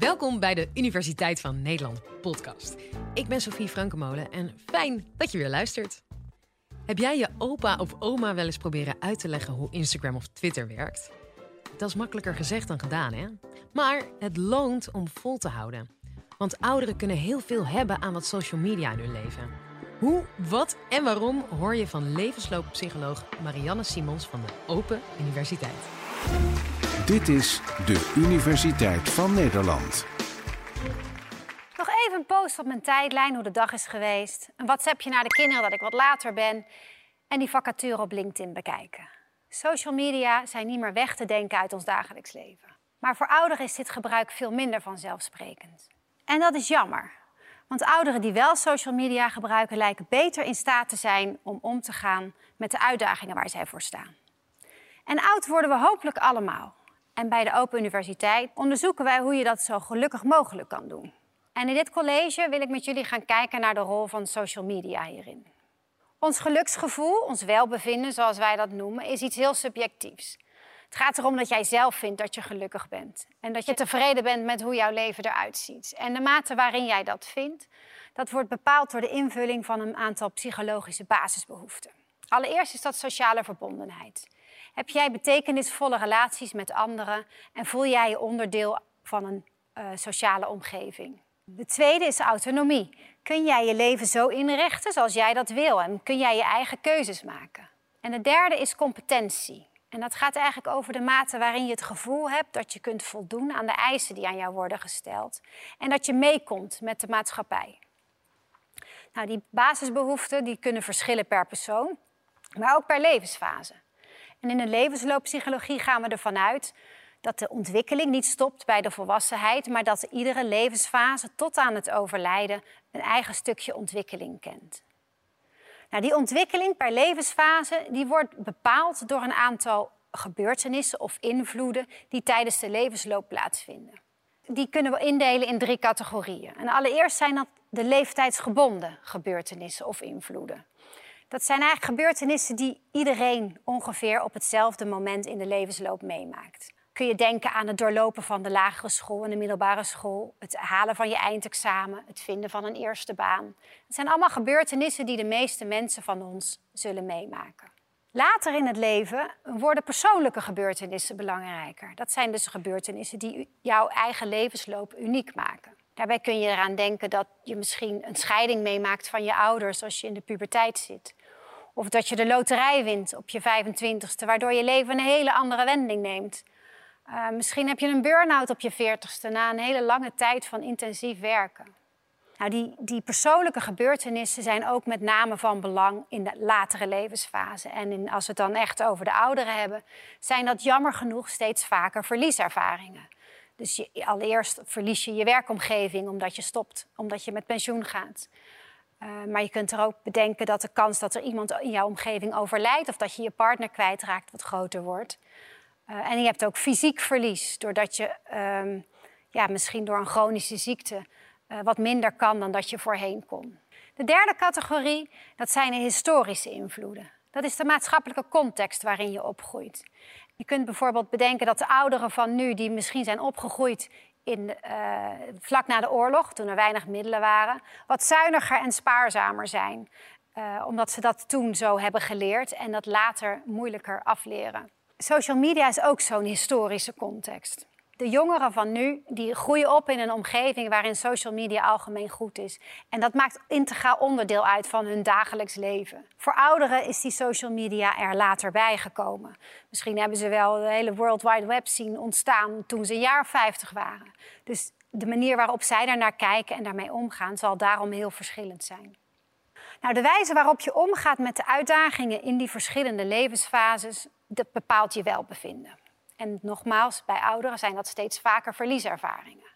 Welkom bij de Universiteit van Nederland podcast. Ik ben Sofie Frankenmolen en fijn dat je weer luistert. Heb jij je opa of oma wel eens proberen uit te leggen hoe Instagram of Twitter werkt? Dat is makkelijker gezegd dan gedaan, hè? Maar het loont om vol te houden. Want ouderen kunnen heel veel hebben aan wat social media in hun leven. Hoe, wat en waarom hoor je van levenslooppsycholoog Marianne Simons van de Open Universiteit. Dit is de Universiteit van Nederland. Nog even een post op mijn tijdlijn hoe de dag is geweest. Een WhatsAppje naar de kinderen dat ik wat later ben. En die vacature op LinkedIn bekijken. Social media zijn niet meer weg te denken uit ons dagelijks leven. Maar voor ouderen is dit gebruik veel minder vanzelfsprekend. En dat is jammer. Want ouderen die wel social media gebruiken lijken beter in staat te zijn om om te gaan met de uitdagingen waar zij voor staan. En oud worden we hopelijk allemaal. En bij de Open Universiteit onderzoeken wij hoe je dat zo gelukkig mogelijk kan doen. En in dit college wil ik met jullie gaan kijken naar de rol van social media hierin. Ons geluksgevoel, ons welbevinden, zoals wij dat noemen, is iets heel subjectiefs. Het gaat erom dat jij zelf vindt dat je gelukkig bent. En dat je tevreden bent met hoe jouw leven eruit ziet. En de mate waarin jij dat vindt, dat wordt bepaald door de invulling van een aantal psychologische basisbehoeften. Allereerst is dat sociale verbondenheid. Heb jij betekenisvolle relaties met anderen en voel jij je onderdeel van een uh, sociale omgeving? De tweede is autonomie. Kun jij je leven zo inrichten zoals jij dat wil en kun jij je eigen keuzes maken? En de derde is competentie. En dat gaat eigenlijk over de mate waarin je het gevoel hebt dat je kunt voldoen aan de eisen die aan jou worden gesteld. En dat je meekomt met de maatschappij. Nou, die basisbehoeften die kunnen verschillen per persoon, maar ook per levensfase. En in de levenslooppsychologie gaan we ervan uit dat de ontwikkeling niet stopt bij de volwassenheid, maar dat iedere levensfase tot aan het overlijden een eigen stukje ontwikkeling kent. Nou, die ontwikkeling per levensfase die wordt bepaald door een aantal gebeurtenissen of invloeden die tijdens de levensloop plaatsvinden. Die kunnen we indelen in drie categorieën. En allereerst zijn dat de leeftijdsgebonden gebeurtenissen of invloeden. Dat zijn eigenlijk gebeurtenissen die iedereen ongeveer op hetzelfde moment in de levensloop meemaakt. Kun je denken aan het doorlopen van de lagere school en de middelbare school, het halen van je eindexamen, het vinden van een eerste baan. Het zijn allemaal gebeurtenissen die de meeste mensen van ons zullen meemaken. Later in het leven worden persoonlijke gebeurtenissen belangrijker. Dat zijn dus gebeurtenissen die jouw eigen levensloop uniek maken. Daarbij kun je eraan denken dat je misschien een scheiding meemaakt van je ouders als je in de puberteit zit. Of dat je de loterij wint op je 25ste, waardoor je leven een hele andere wending neemt. Uh, misschien heb je een burn-out op je 40ste na een hele lange tijd van intensief werken. Nou, die, die persoonlijke gebeurtenissen zijn ook met name van belang in de latere levensfase. En in, als we het dan echt over de ouderen hebben, zijn dat jammer genoeg steeds vaker verlieservaringen. Dus je, allereerst verlies je je werkomgeving omdat je stopt, omdat je met pensioen gaat. Uh, maar je kunt er ook bedenken dat de kans dat er iemand in jouw omgeving overlijdt of dat je je partner kwijtraakt wat groter wordt. Uh, en je hebt ook fysiek verlies, doordat je um, ja, misschien door een chronische ziekte uh, wat minder kan dan dat je voorheen kon. De derde categorie, dat zijn de historische invloeden. Dat is de maatschappelijke context waarin je opgroeit. Je kunt bijvoorbeeld bedenken dat de ouderen van nu, die misschien zijn opgegroeid in, uh, vlak na de oorlog, toen er weinig middelen waren, wat zuiniger en spaarzamer zijn. Uh, omdat ze dat toen zo hebben geleerd en dat later moeilijker afleren. Social media is ook zo'n historische context. De jongeren van nu die groeien op in een omgeving waarin social media algemeen goed is. En dat maakt integraal onderdeel uit van hun dagelijks leven. Voor ouderen is die social media er later bijgekomen. Misschien hebben ze wel de hele World Wide Web zien ontstaan toen ze een jaar 50 waren. Dus de manier waarop zij daarnaar kijken en daarmee omgaan zal daarom heel verschillend zijn. Nou, de wijze waarop je omgaat met de uitdagingen in die verschillende levensfases, dat bepaalt je welbevinden. En nogmaals, bij ouderen zijn dat steeds vaker verlieservaringen.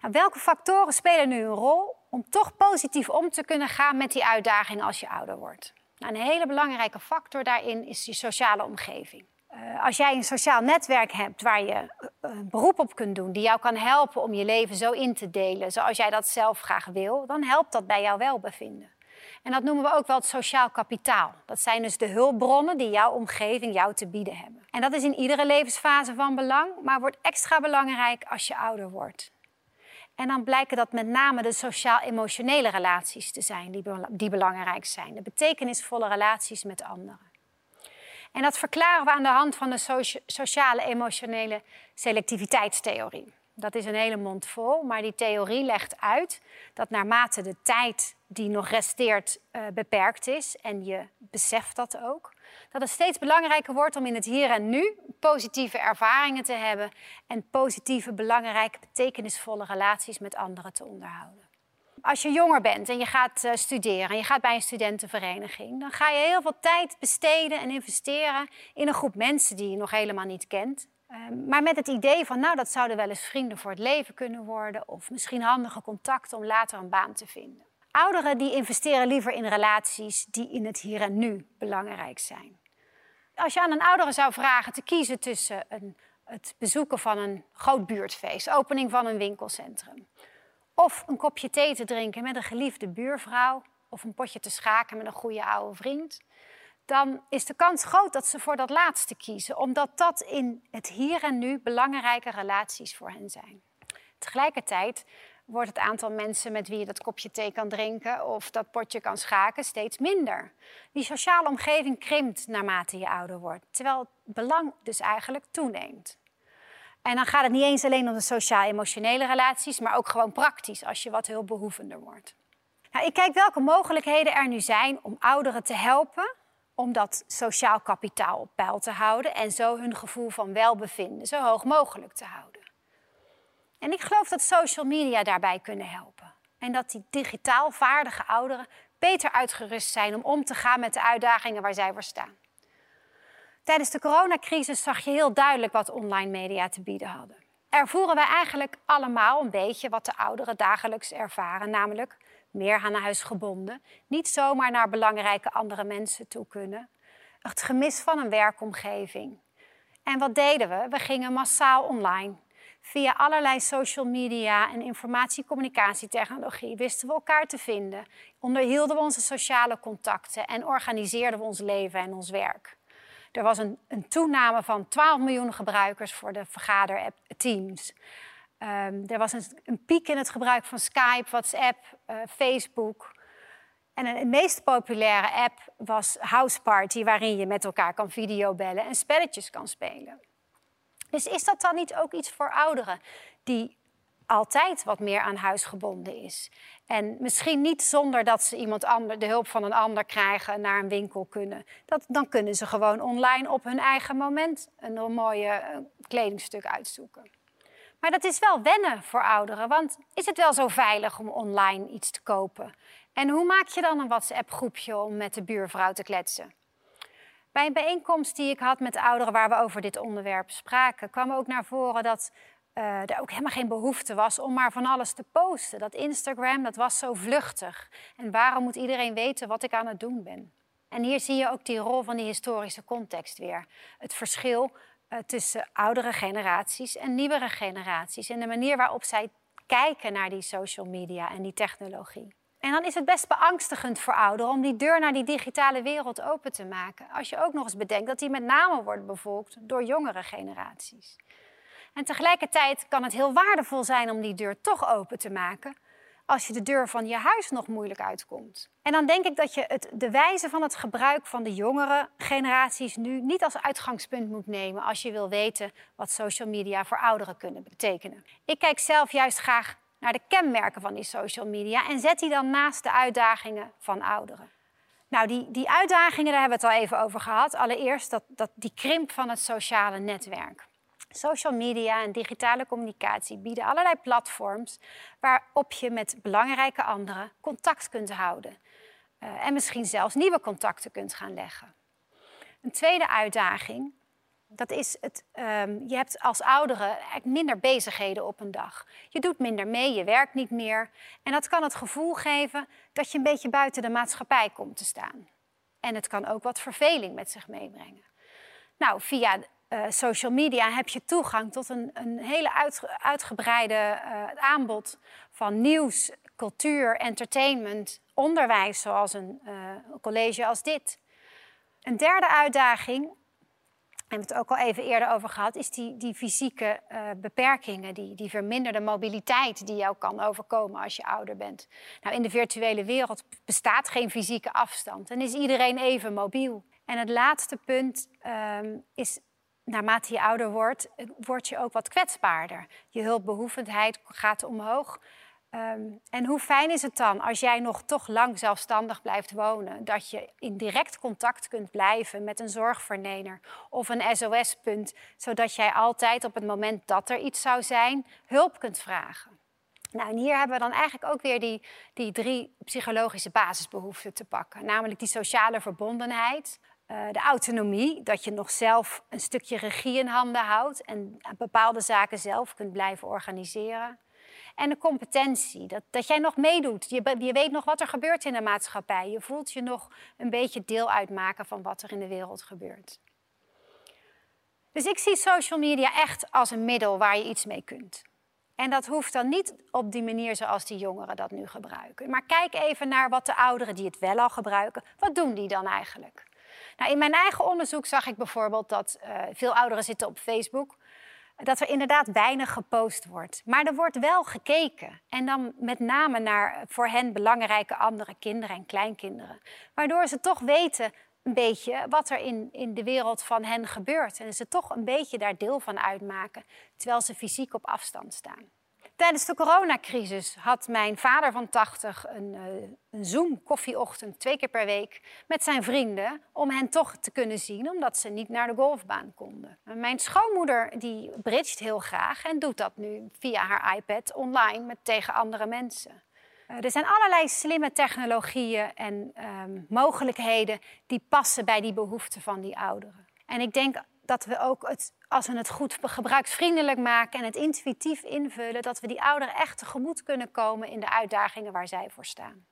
Nou, welke factoren spelen nu een rol om toch positief om te kunnen gaan met die uitdagingen als je ouder wordt? Nou, een hele belangrijke factor daarin is je sociale omgeving. Uh, als jij een sociaal netwerk hebt waar je uh, een beroep op kunt doen, die jou kan helpen om je leven zo in te delen zoals jij dat zelf graag wil, dan helpt dat bij jouw welbevinden. En dat noemen we ook wel het sociaal kapitaal. Dat zijn dus de hulpbronnen die jouw omgeving jou te bieden hebben. En dat is in iedere levensfase van belang, maar wordt extra belangrijk als je ouder wordt. En dan blijken dat met name de sociaal-emotionele relaties te zijn die, die belangrijk zijn. De betekenisvolle relaties met anderen. En dat verklaren we aan de hand van de sociale emotionele selectiviteitstheorie. Dat is een hele mond vol, maar die theorie legt uit dat naarmate de tijd die nog resteert uh, beperkt is, en je beseft dat ook, dat het steeds belangrijker wordt om in het hier en nu positieve ervaringen te hebben en positieve, belangrijke, betekenisvolle relaties met anderen te onderhouden. Als je jonger bent en je gaat uh, studeren en je gaat bij een studentenvereniging, dan ga je heel veel tijd besteden en investeren in een groep mensen die je nog helemaal niet kent. Ehm, maar met het idee van, nou, dat zouden wel eens vrienden voor het leven kunnen worden, of misschien handige contacten om later een baan te vinden. Ouderen die investeren liever in relaties die in het hier en nu belangrijk zijn. Als je aan een oudere zou vragen te kiezen tussen een, het bezoeken van een groot buurtfeest, opening van een winkelcentrum, of een kopje thee te drinken met een geliefde buurvrouw, of een potje te schaken met een goede oude vriend, dan is de kans groot dat ze voor dat laatste kiezen, omdat dat in het hier en nu belangrijke relaties voor hen zijn. Tegelijkertijd wordt het aantal mensen met wie je dat kopje thee kan drinken of dat potje kan schaken steeds minder. Die sociale omgeving krimpt naarmate je ouder wordt, terwijl het belang dus eigenlijk toeneemt. En dan gaat het niet eens alleen om de sociaal-emotionele relaties, maar ook gewoon praktisch als je wat hulpbehoevender wordt. Nou, ik kijk welke mogelijkheden er nu zijn om ouderen te helpen om dat sociaal kapitaal op peil te houden en zo hun gevoel van welbevinden zo hoog mogelijk te houden. En ik geloof dat social media daarbij kunnen helpen. En dat die digitaal vaardige ouderen beter uitgerust zijn om om te gaan met de uitdagingen waar zij voor staan. Tijdens de coronacrisis zag je heel duidelijk wat online media te bieden hadden. Ervoeren wij eigenlijk allemaal een beetje wat de ouderen dagelijks ervaren, namelijk meer aan huis gebonden, niet zomaar naar belangrijke andere mensen toe kunnen, het gemis van een werkomgeving. En wat deden we? We gingen massaal online. Via allerlei social media en informatie-communicatietechnologie wisten we elkaar te vinden, onderhielden we onze sociale contacten en organiseerden we ons leven en ons werk. Er was een, een toename van 12 miljoen gebruikers voor de vergader-app Teams. Um, er was een, een, piek in het gebruik van Skype, WhatsApp, uh, Facebook. En een, meest populaire app was House Party, waarin je met elkaar kan videobellen en spelletjes kan spelen. Dus is dat dan niet ook iets voor ouderen die altijd wat meer aan huis gebonden is? En misschien niet zonder dat ze iemand ander, de hulp van een ander krijgen naar een winkel kunnen. Dat, dan kunnen ze gewoon online op hun eigen moment een mooie uh, kledingstuk uitzoeken. Maar dat is wel wennen voor ouderen, want is het wel zo veilig om online iets te kopen? En hoe maak je dan een WhatsApp-groepje om met de buurvrouw te kletsen? Bij een bijeenkomst die ik had met ouderen waar we over dit onderwerp spraken, kwam ook naar voren dat uh, er ook helemaal geen behoefte was om maar van alles te posten. Dat Instagram, dat was zo vluchtig. En waarom moet iedereen weten wat ik aan het doen ben? En hier zie je ook die rol van die historische context weer. Het verschil uh, tussen oudere generaties en nieuwere generaties. En de manier waarop zij kijken naar die social media en die technologie. En dan is het best beangstigend voor ouderen om die deur naar die digitale wereld open te maken. Als je ook nog eens bedenkt dat die met name wordt bevolkt door jongere generaties. En tegelijkertijd kan het heel waardevol zijn om die deur toch open te maken, als je de deur van je huis nog moeilijk uitkomt. En dan denk ik dat je het, de wijze van het gebruik van de jongere generaties nu niet als uitgangspunt moet nemen als je wil weten wat social media voor ouderen kunnen betekenen. Ik kijk zelf juist graag naar de kenmerken van die social media en zet die dan naast de uitdagingen van ouderen. Nou, die, die uitdagingen, daar hebben we het al even over gehad. Allereerst dat, dat die krimp van het sociale netwerk. Social media en digitale communicatie bieden allerlei platforms waarop je met belangrijke anderen contact kunt houden. Uh, en misschien zelfs nieuwe contacten kunt gaan leggen. Een tweede uitdaging, dat is het, um, je hebt als ouderen minder bezigheden op een dag. Je doet minder mee, je werkt niet meer. En dat kan het gevoel geven dat je een beetje buiten de maatschappij komt te staan. En het kan ook wat verveling met zich meebrengen. Nou, via uh, social media heb je toegang tot een, een hele uitgebreide uh, aanbod van nieuws, cultuur, entertainment, onderwijs, zoals een uh, college als dit. Een derde uitdaging we hebben het ook al even eerder over gehad, is die, die fysieke beperkingen, die, die verminderde mobiliteit die jou kan overkomen als je ouder bent. Nou, in de virtuele wereld bestaat geen fysieke afstand en is iedereen even mobiel. En het laatste punt um, is, naarmate je ouder wordt, word je ook wat kwetsbaarder. Je hulpbehoevendheid gaat omhoog. Um, en hoe fijn is het dan als jij nog toch lang zelfstandig blijft wonen, dat je in direct contact kunt blijven met een zorgverlener of een SOS-punt, zodat jij altijd op het moment dat er iets zou zijn hulp kunt vragen. Nou, en hier hebben we dan eigenlijk ook weer die, die drie psychologische basisbehoeften te pakken, namelijk die sociale verbondenheid, uh, de autonomie, dat je nog zelf een stukje regie in handen houdt en bepaalde zaken zelf kunt blijven organiseren. En de competentie, dat, dat jij nog meedoet. Je, je weet nog wat er gebeurt in de maatschappij. Je voelt je nog een beetje deel uitmaken van wat er in de wereld gebeurt. Dus ik zie social media echt als een middel waar je iets mee kunt. En dat hoeft dan niet op die manier zoals die jongeren dat nu gebruiken. Maar kijk even naar wat de ouderen die het wel al gebruiken, wat doen die dan eigenlijk? Nou, in mijn eigen onderzoek zag ik bijvoorbeeld dat uh, veel ouderen zitten op Facebook dat er inderdaad weinig gepost wordt. Maar er wordt wel gekeken. En dan met name naar voor hen belangrijke andere kinderen en kleinkinderen. Waardoor ze toch weten een beetje wat er in, in de wereld van hen gebeurt. En ze toch een beetje daar deel van uitmaken, terwijl ze fysiek op afstand staan. Tijdens de coronacrisis had mijn vader van 80 een, uh, een Zoom-koffieochtend twee keer per week met zijn vrienden om hen toch te kunnen zien, omdat ze niet naar de golfbaan konden. En mijn schoonmoeder die bridget heel graag en doet dat nu via haar iPad online met tegen andere mensen. Uh, er zijn allerlei slimme technologieën en uh, mogelijkheden die passen bij die behoeften van die ouderen. En ik denk dat we ook het, als we het goed gebruiksvriendelijk maken en het intuïtief invullen, dat we die ouderen echt tegemoet kunnen komen in de uitdagingen waar zij voor staan.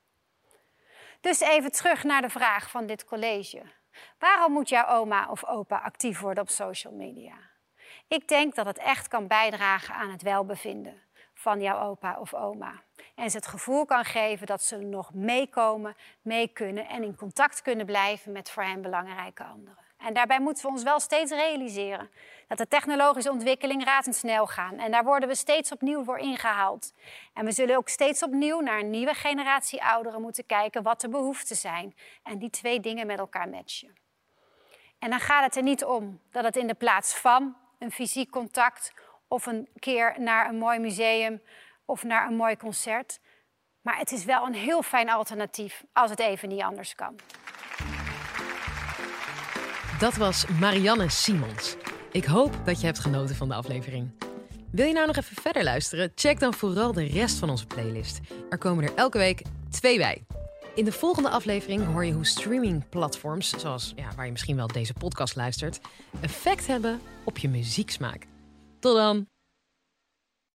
Dus even terug naar de vraag van dit college. Waarom moet jouw oma of opa actief worden op social media? Ik denk dat het echt kan bijdragen aan het welbevinden van jouw opa of oma. En ze het gevoel kan geven dat ze nog meekomen, mee kunnen en in contact kunnen blijven met voor hen belangrijke anderen. En daarbij moeten we ons wel steeds realiseren dat de technologische ontwikkeling razendsnel gaat. En daar worden we steeds opnieuw voor ingehaald. En we zullen ook steeds opnieuw naar een nieuwe generatie ouderen moeten kijken wat de behoeften zijn. En die twee dingen met elkaar matchen. En dan gaat het er niet om dat het in de plaats van een fysiek contact of een keer naar een mooi museum of naar een mooi concert. Maar het is wel een heel fijn alternatief als het even niet anders kan. Dat was Marianne Simons. Ik hoop dat je hebt genoten van de aflevering. Wil je nou nog even verder luisteren? Check dan vooral de rest van onze playlist. Er komen er elke week twee bij. In de volgende aflevering hoor je hoe streamingplatforms, zoals ja, waar je misschien wel deze podcast luistert, effect hebben op je muzieksmaak. Tot dan!